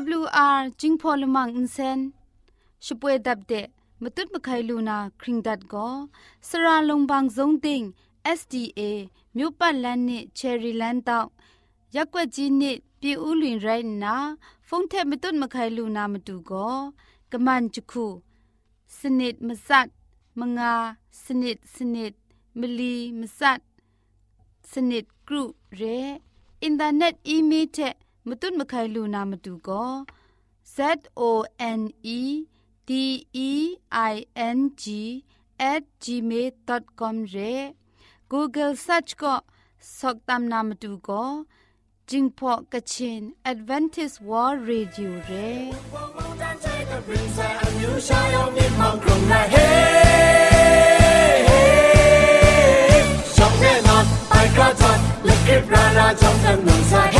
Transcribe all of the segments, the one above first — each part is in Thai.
AWR จิงพอลมังอินเซนช่วยดับเดะมตุดมะไคลูนาคริงดัดก็สระลงบางซงติง SDA မြို့ပတ်လန်းနစ်ချယ်ရီလန်းတောက်ရက်ွက်ကြီးနစ်ပြည်ဦးလွင်ရိုင်းနာဖုန်ထက်မတွတ်မခိုင်လူနာမတူကောကမန်ချခုစနစ်မစတ်မငါစနစ်စနစ်မလီမစတ်စနစ်ဂရုရဲအင်တာနက်အီး မေးလ်တဲ့မတွတ်မခိုင်လူနာမတူကော Z O N E D E I N G at gmail.com ရဲ Google search ก็สกตามนามดูก็จิงพอกะชิน Advantage World Radio เรช่องแน่นอนไปกระจัดและคลิปราราจอมกันหนุนใจเ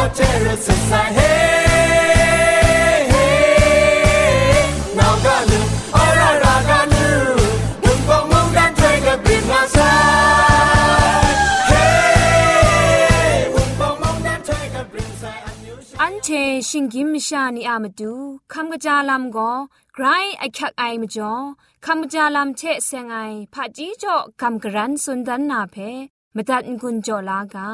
องถึงก็เจริญสดใสเฮ้เชชิงกิมชานีอามาดูคำกระจาลำก็ไกรไอคักไอมาจ่อคำกระจาลำเชเซงไอผาจีจ่อคำกระรันสุนดันนาเพมตัดกุญจ่อลากา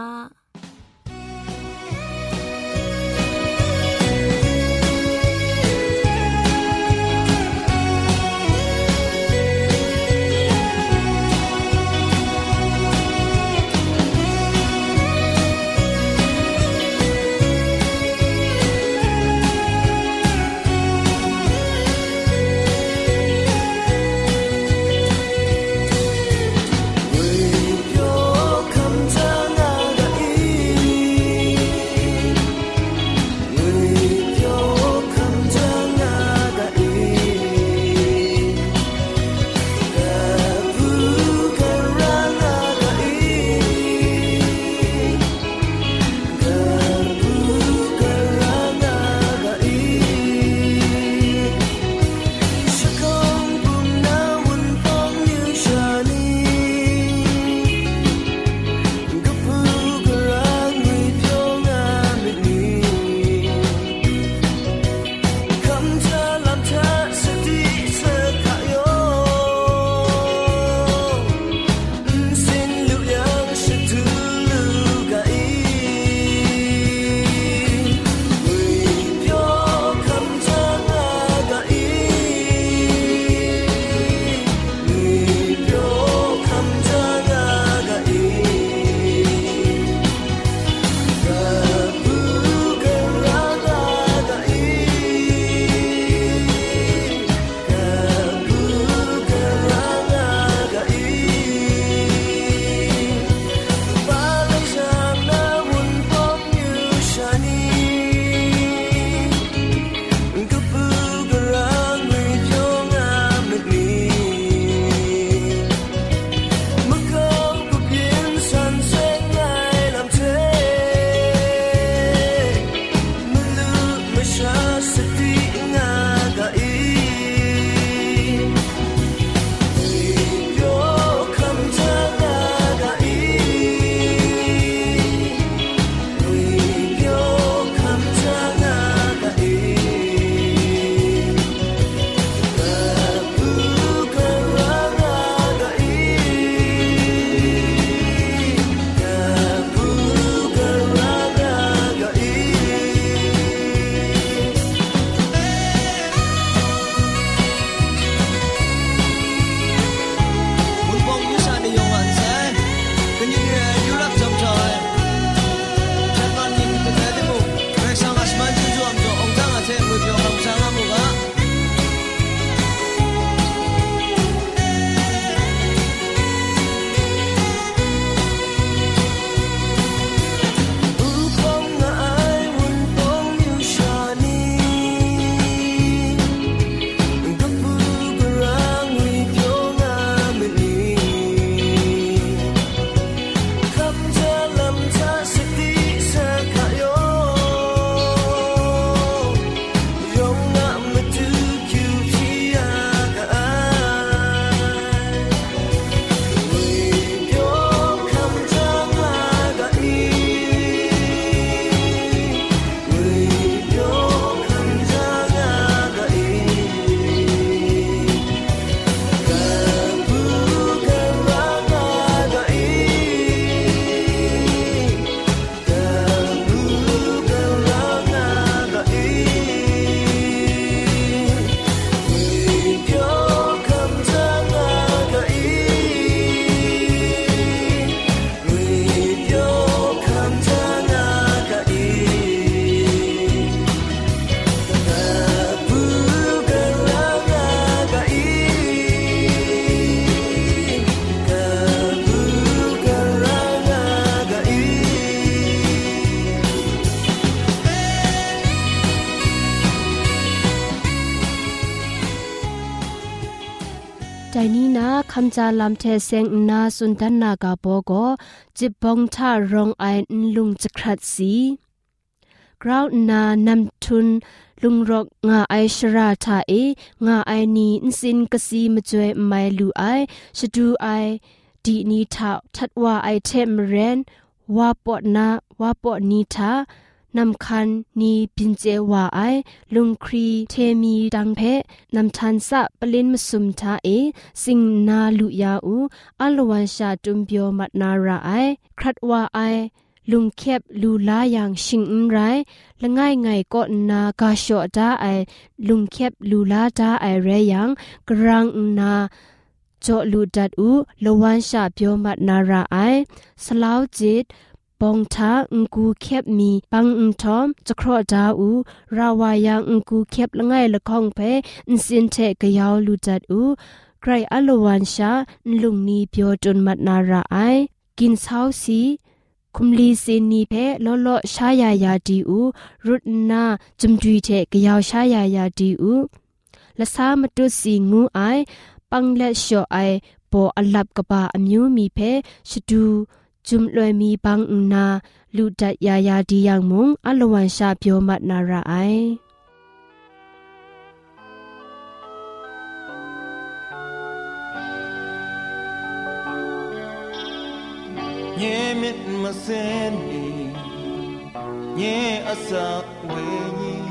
คำจาลำเทเซงนาสุนทันนากาโปโกจิบองทารองไอลุงจะครัดสีกราวนานำทุน ลุงรกงาไอชราทาเองาไอนีอินสินกสีมจวยไม่ลูไอชดูไอดีนีทาทัดว่าไอเทมเรนว่าปอนาว่าปอนีทา นำคันนีปินเจวาไอลุงครีเทมีดังเพนำทันสะปลินมสุมทาเอสิงนาลุยาอูอลวันชาตุมเปียวมัดนาราไอครัดว่าไอลุงเข็บลูลาอย่างชิงอุไรละง่ายไงก็นากาชอดาไอลุงเข็บลูลาดาไอเรยังกรังนาจอลูดัดอูละวันชาเปียวมัดนาราไอสลาวจิต ปองทาอุกูเข็บมีปังอุทอมจะครอดาอูราวายังอุกูเข็บละไงละคองเพอินสินเทกยาวลูจัดอูใครอลวันชาลุงนีเปียวจนมัดนาราไอกินเช้าสีคุมลีสินีเพลอลอชายายาดีอูรุดนาจุมดีเทกยาวชายายาดีอูละสามตุสีงูไอปังและชอไอโปอลับกบาอမျိုးมีเพชดู จุมลวยมีปังอุนาလူတရရာဒီရောက်မုံအလဝန်ရှာပြောမနာရအိုင်ညင်မစ်မစင်းနေညင်အစဝေညင်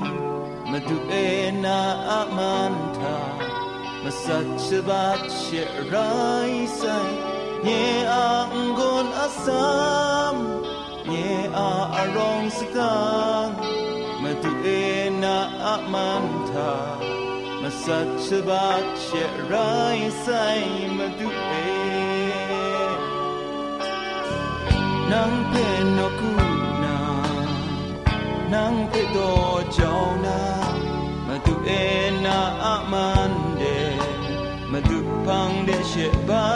မတူအေနာအမန်တာမစချဘတ်ရှရိုင်းဆိုင်ညင်အောင် စကန်မတူအေနာအမန်သာမစတ်ချဘာချေရိုင်းဆိုင်မတူအေ nang pe no ku na nang pe do chao na ma tu e na a man de ma tu pang de she bai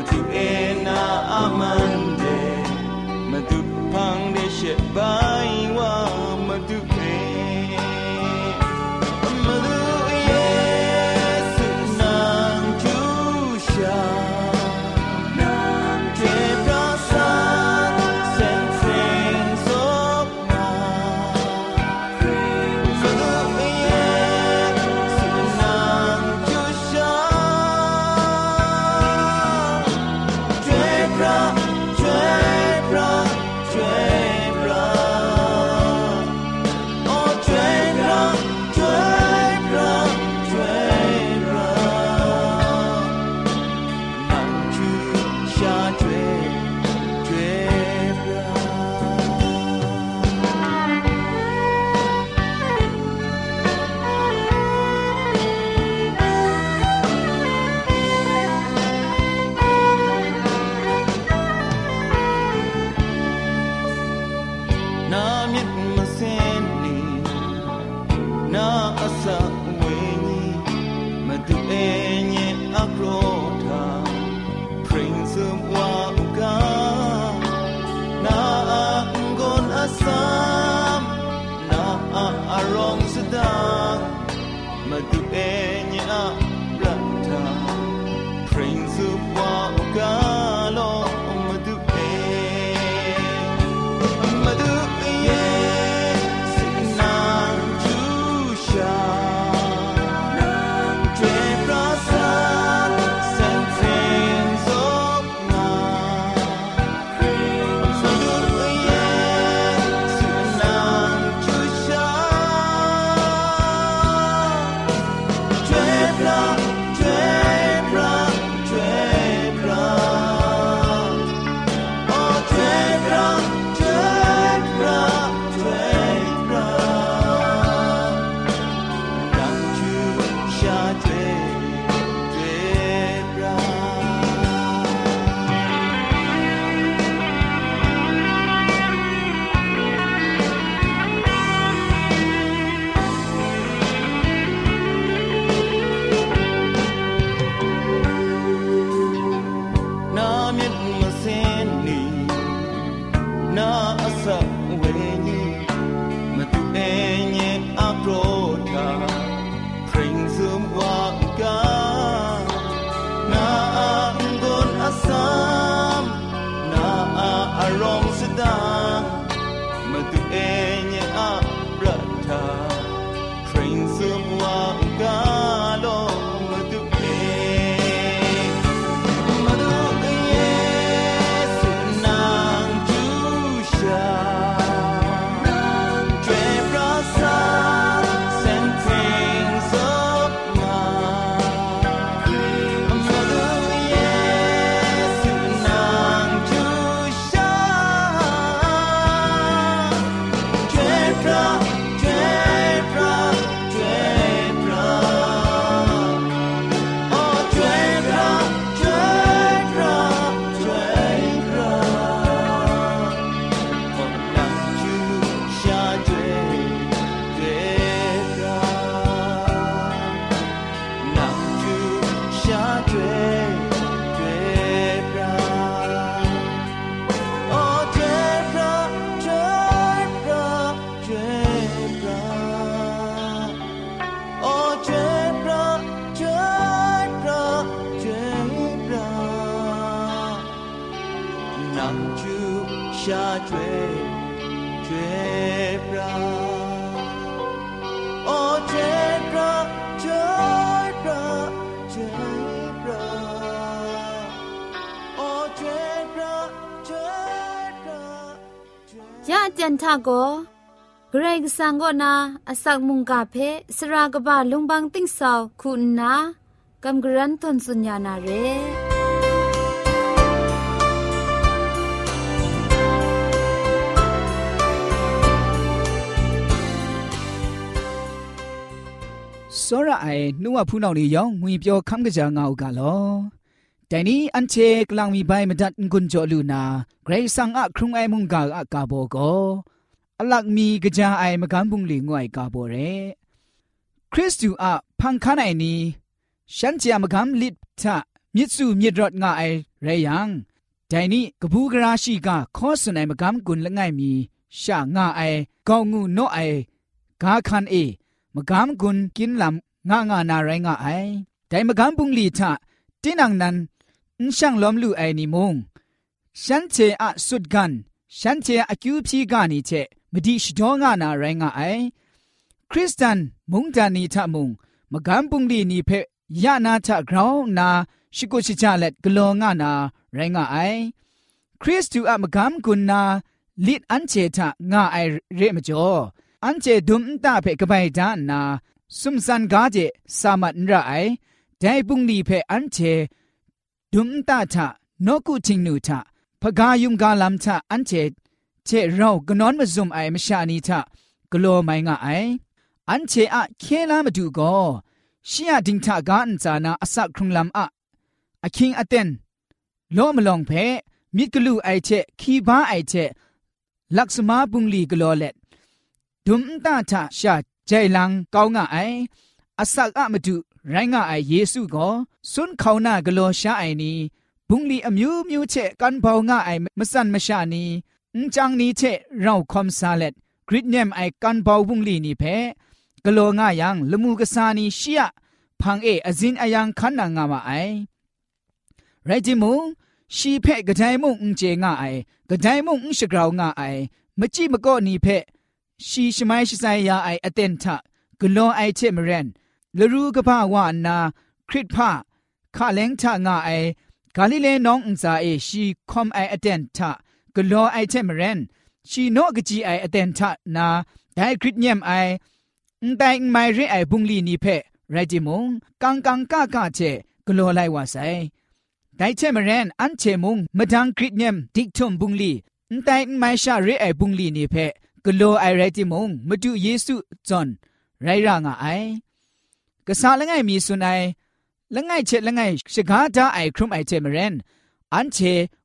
Madu ena amande Madu pang de sheba ကိုဂရိတ်ဆန်ကိုနာအစောက်မုန်ကဖဲစရာကဘာလုံပန်းသိန့်ဆောက်ခုနာကမ်ဂရန်တွန်စဉာနာရေစောရအိုင်နှုတ်ဝဖူးနောက်လေးရောင်ငွေပြောခမ်းကကြငါဥကလောတိုင်နီအန်ချေကလောင်မီဘိုင်မဒတ်ငွန်ဂျောလူနာဂရိတ်ဆန်အခရုံအိုင်မုန်ကာအကာဘောကော အလတ်မီကြာအိုင်မကန်ပုန်လီငွိုင်ကာပေါ်ရဲခရစ်တုအဖန်ခနိုင်နီရှမ်းချာမကန်လစ်ထမြစ်စုမြစ်ရတ်ငါအိုင်ရဲယံဒိုင်နီကပူးကရာရှိကခောစနိုင်မကန်ကွန်လငိုင်မီရှာငါအိုင်ကောင်းငုနော့အိုင်ဂါခန်အေမကန်ကွန်ကင်လမ်ငါငါနာရိုင်းငါအိုင်ဒိုင်မကန်ပုန်လီထတင်းနန်နန်အန်ရှန်လ ோம் လူအိုင်နီမုံရှမ်းချေအဆုဒကန် ฉันเชอะสุดกันฉันเชอะคิวพีกานีเชมดิชดองานาไรงาไอคริสตันมุงจานีทะมุงมกามปุงลีนีเพยานาทะกราวนาชิกุชิจาเล็ดกลองานาไรงาไอคริสตูอะมกามกุนนาลิดอันเจทะงาไอเรมจ่ออันเจดุมตาเพกบายดานาสุมสันกาเจสามัดระไอแต่ปุงลีเพอันเจดุมตาทะนกุทิงนูทะ พกายุมกาลัมทะอันเจเจเรากนอนมาซุมไอมชานีทะกลัวไม่งะไออันเจอะเคลามาดูก็ชียดิงทะกาอันจานาอสักครุงลัมอะอะคิงอะเตนโลมลองเพมิดกลูไอเจคีบ้าไอเจลักษมาปุงลีกลัวเล็ดดุมตาทะชาใจลังก้าวงะไออาศักอะมาดูไรงะไอเยซูก็สุนเขาหน้ากลัวชาไอนี้ บุงลีอมิวมิวเชกันเบางะไอมสันมชานีอุจังนี้เชเราคอมซาเลตกริดเนมไอกันเบาบุงลีนี่เพกลัวงะยังละมูกษานีเชียพังเออจินอายังขันนางามาไอไรจิมุงชีเพกระไดมุงอุเจงะไอกระไดมุงอุชกราวงะไอมจิมก็นี่เพชีชไมชิไซยาไออเตนทะกลอไอเชมเรนลรูกะพาวานาคริตพาคาเลงทะง่าไอ กาลิเลน้องอุซาเอชีคอมไออเดนทะกลอไอเทมเรนชีโนกจีไออเดนทะนาไดคริตเนียมไออุ้ไดไม่เรไอบุงลีนีเพไรจิมงกังกังกากาเจกลอไลวาไซไดเทมเรนอันเชมงมดังคริตเนียมดิกทอมบุงลีอุ้ไดไม่ชาเรไอบุงลีนีเพกลอไอไรจิมงมาดูเยซูจอนไรรางอไอก็ซาละไงมีสุนัย ละไงเชละไงชกาดาไอครุมไอเจมเรนอันเช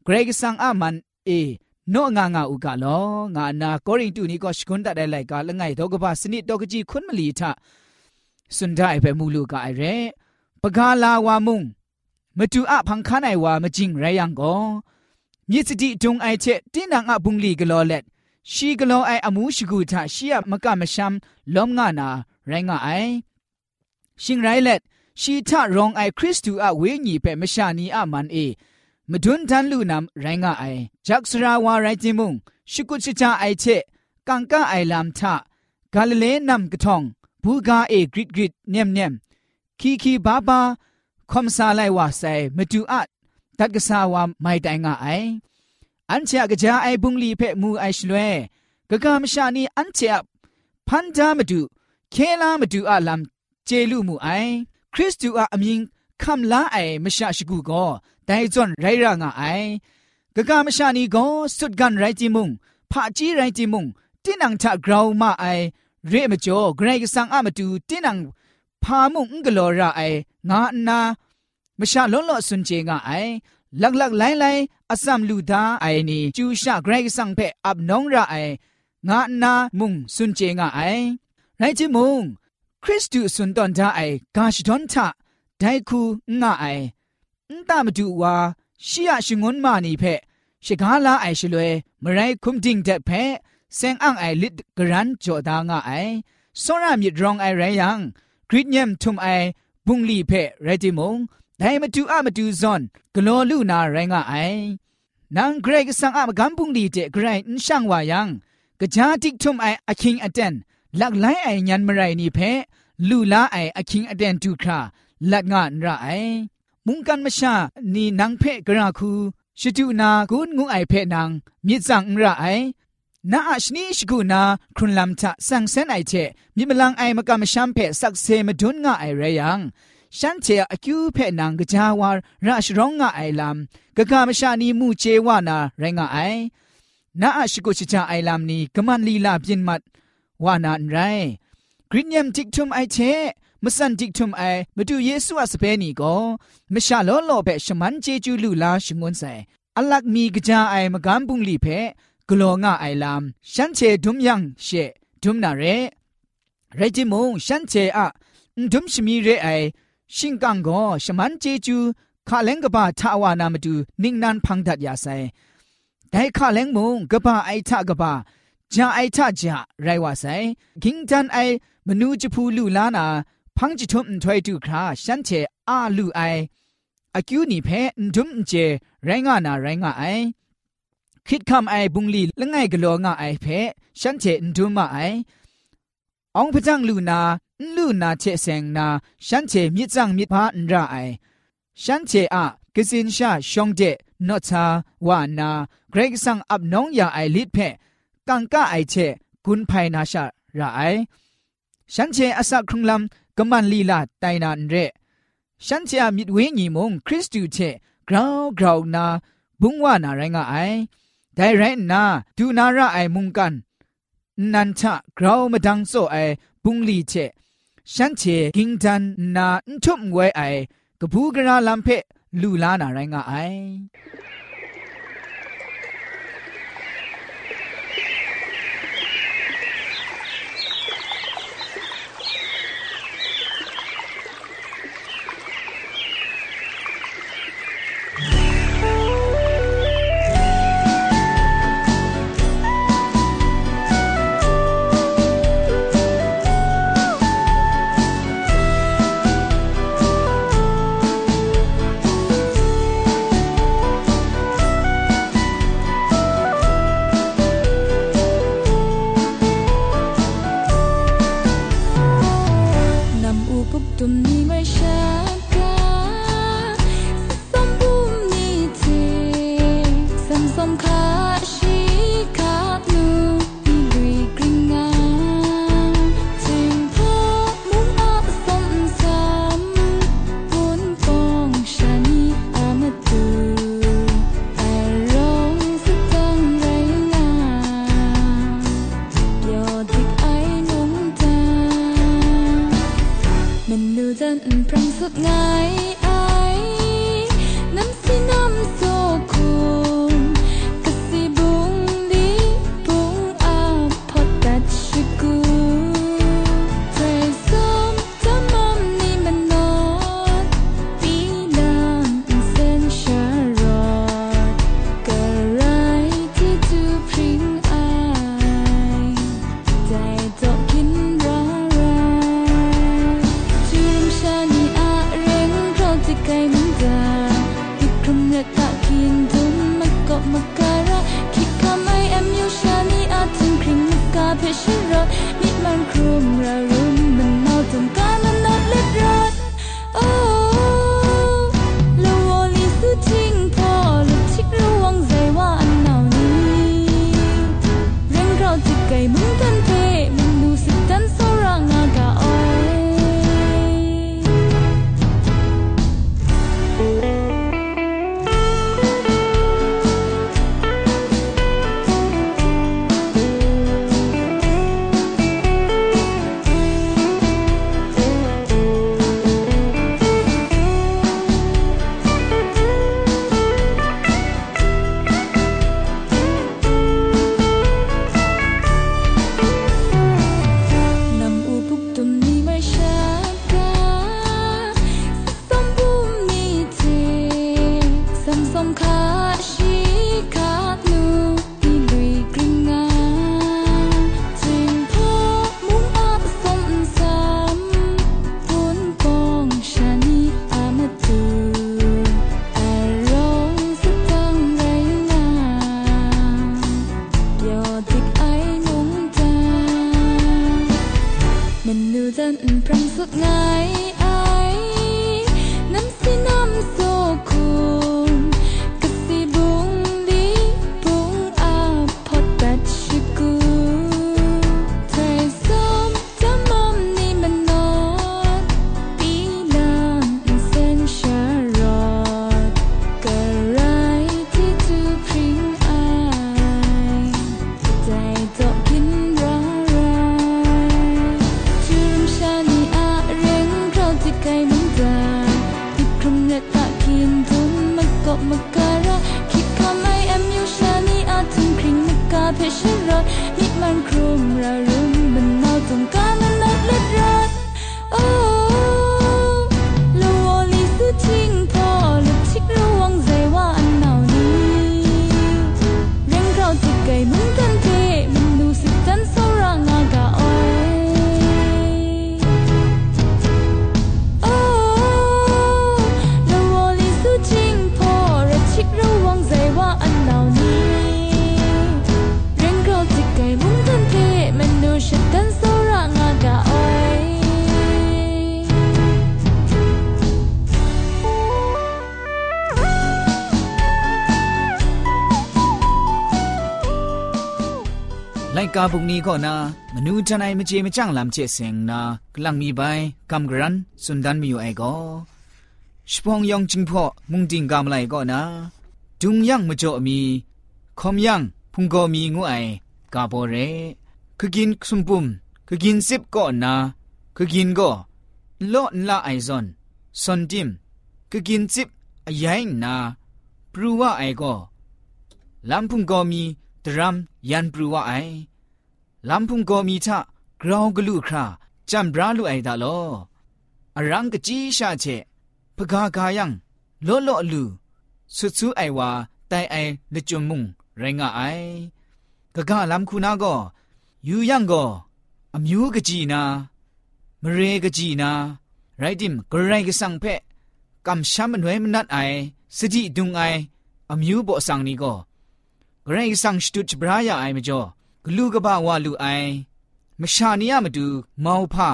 เกรกสังอามันเอโนงางาอุกาลองานาโกริงตูนี้ก็ชกุนตะได้ไลกาละไงดอกบาสนิดดอกจีคุนมลีทะสุนดาไอเปมูลูกาไอเรปกาลาวามุงมาดูอะพังคานไอวามาจิงไรยังก็မြစ်စတိတုံအိုက်ချက်တင်းနံအပုန်လီကလောလက်ชีกโลไออมูชกูทาชียมกะมะชัมลอมงานาไรงาไอ ชีทะรองไอคริสตูอะเวญีเปมชานีอะมันเอมดุนทันลูนามไรงไอจักสราวาไรจิมุงชิกุชิจาไอเชกังกะไอลามทะกาลเลนัมกะทองบูกาเอกริดกริดเนียมเนมคีคีบาบาคอมซาไลวาไซมดูอะตักกะสาวาไม่ไดงไออันเชกะจาไอบุงลีเพมูไอชลเวกะกามชานีอันเชพันดามดูเคลามดูอาลัมเจลูมูไอ คริสตูอาอมิงคำลาไอมชาชกูก็แต่จนไรร่างไอกะกามชานีก็สุดกันไรจิมุงผาจีไรจิมุงตินังชะกราวมาไอเรียมจ่อไกรกสังอามาดูตินังพามุงกลอระไองานนามชาล้นล้อสุนเจงไอลักลักไล่ไล่อาสามลูดาไอนี่จูชาไกรกสังเพอับน้องระไองานามุงสุนเจงไอไรจิมุง င်ရိုင်ချမုံခရစ်တုစွန်တန်တာအိုင်ဂါရှဒွန်တာဒိုင်ခုငါအိုင်အန်တမတူဝါရှီယရှင်ငွန်မာနီဖဲရှကားလာအိုင်ရှလွဲမရိုင်ခုမ်တင်းတဲ့ဖဲစင်အန်အိုင်လစ်ဂရန်ဂျော်ဒါငါအိုင်စောရမြစ်ရောင်အိုင်ရယံဂရစ်ညမ်ထုံအိုင်ဘုံလီဖဲရတီမုံဒိုင်မတူအမတူဇွန်ဂလောလူနာရိုင်းကအိုင် นางเกรกสังอามกัมปุงดีเจเกรนช่างวายังกะจาติกทุม ไออคิงอเตนลักไลไอยันมไรนี่เพลูลาไออคิงอเตนตุคราลัดงานไรมุงกันมชานี่นางเพกราคูชิจูนากุนงูไอเพนางมิจังระไอนาอชนีชกูนาครุนลำทะสังเซนไอเชมิมลังไอมกามชัมเพสักเซมดุนงาไอเรยังฉันเชอคิวเพนางกจาวาราชร้องงาไอลำกะกามชานีมูเจวานาไรงาไอนาอชิกุชิจาไอลำนี้กมันลีลาเปียนมัด วานานไรกรินยมจิกทุมไอเชมสันจิกทุมไอมาดูเยซูอาสเปนีก็มชาลอลอเปชมันเจจูลูลาชงวนใส่อลักมีกจาไอมกำบุงลีเพกลัวงาไอลามฉันเชดุมยังเชดุมนาเรเรจิมงฉันเชอะดุมชมีเรไอชิงกังก็ชมันเจจูคาเลงกบะทาวานามาดูนิ่งนันพังดัดยาไซแต่คาเลงมงกบะไอทะกบะจาไอทะจาไรวาไซกิงจันไอมนูจพูลูลานาพังจิทุมถวยดูคราฉันเชอาลูไออากิวนี่เพดุมเจไรงานาไรงาไอคิดคำไอบุงลีละไงกะโลงาไอเพฉันเจนดุมาไอองพะจังลูนาลูนาเชเซงนาฉันเจมิจังมิพาอันราไอฉันเจอะกสินชาชองเจนอชาวานาเกรกสังอับน้องยาไอลิดเพ กังกะไอเชกุนไพนาชาราไอฉันเจอสักครุงลำกำมันลีลาไตนานเรฉันเจอมิดเวงีมงคริสตูเชกราวกราวนาบุงว่านาไรงาไอแต่ไรนาดูนาระไอมุงกัน นันทะกราวมาดังโซไอบุงลีเชฉันเชกิงจันนาทุมไวไอกบูกราลัมเพลูลานาไรงาไอ 开 bagai mangga Hikumnya tak kindum Makok makara Kika mai em yushani Atin krim nuka peshiro Mitman krum rara กาบุกนี้ก็นามนูจันไอมเจมจังลำเจเซงนากลังมีใบกำกรันสุนดันมีอยู่ไอก็ชพองยองจิงพ่อมุงดิงกำไลก็นาดุงยังมจ่อมีคอมยังพุงก็มีงูไอกาโบเรคือกินสุมปุ่มคือกินซิบก็นาคือกินก็โลนละไอซอนซอนจิมคือกินซิบอยัยนาปรูว่าไอก็ลำพุงก็มีดรัมยันปรูว่าไอ ลำพุงก็มีทะกราวกลูคราจำบราลุไอ้ดาลออรังกจีชาเชพกากายังลอลลูสุดซูไอวาไตไอลจุมุงไรงะไอกะกาลำคูนาก็อยู่ยังก็อมิวกจีนามเรกจีนาไรดิมกรไรกสังเพะกำช้ำมันไว้มนนัดไอสติดุงไออมิวบ่สังนี้ก็กระไรสังสตุจบรายาไอมจ่อ ဂလူကပဝလူအိုင်မရှာနီယမတူမောင်ဖာ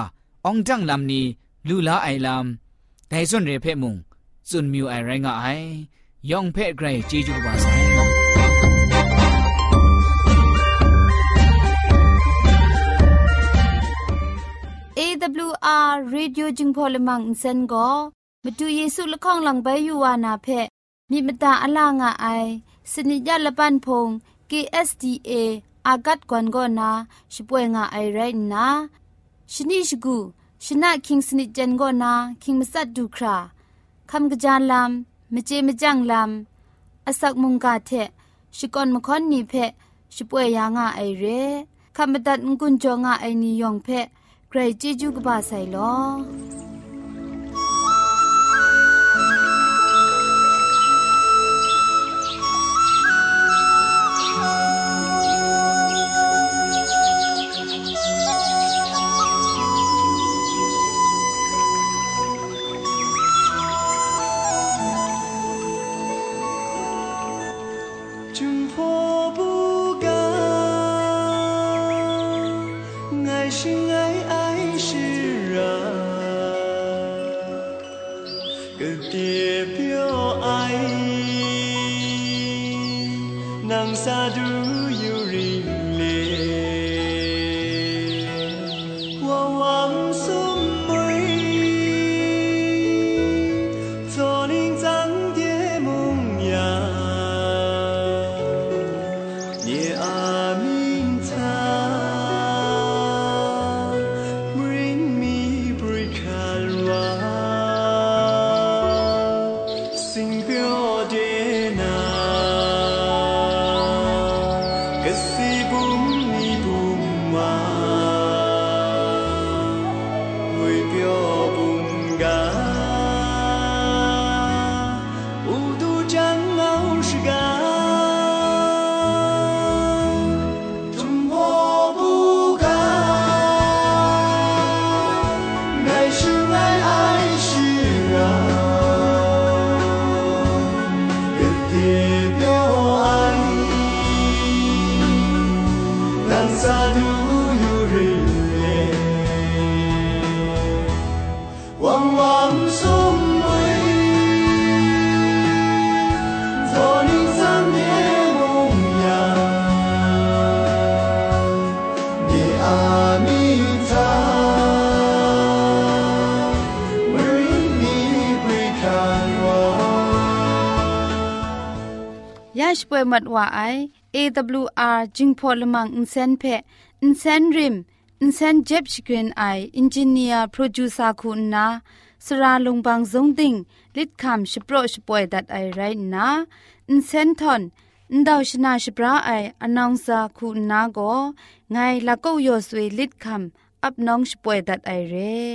အောင်တန့်လမ်နီလူလာအိုင်လမ်ဒိုင်စွန်ရေဖဲ့မုံစွန်မြူအိုင်ရိုင်းကအိုင်ယောင်ဖဲ့ဂရိုင်ဂျေဂျူပါဆိုင် AWR Radio จึงพอลมังอินเซนก็มาดูเยซูละข้องหลังใบยูวานาเพมีมตาอลางอไอสนิยาละปันพง KSDA อากัดกวนก็นาช่วยงาไอไรนะชนิชกูชนะคิงสนิจันก็นาคิงมัสัดดูคราคำกระจานลำมเจมจังลำอาศักมุงกาเทชิกอนมคอนนีเพช่วยยางาไอเรคำบัดงกุนจงาไอนิยองเพใครจีจูกบาไซลอ ยาช่วยมัดว่าไอ AWR จึงพอลมังอินเซนเพอินเซนริมอินเซนเจ็บชกรีนไออินจิเนียร์โปรดิวซาคุณนาสราลงบางซงติงลิดคำชโปรชป่วยดัดไอไรนะอินเซนทอนอินดาวชนาชปราไออนองซาคุณนาโกไงละก็ยอสวยลิดคำอับน้องชป่วยดัดไอเร่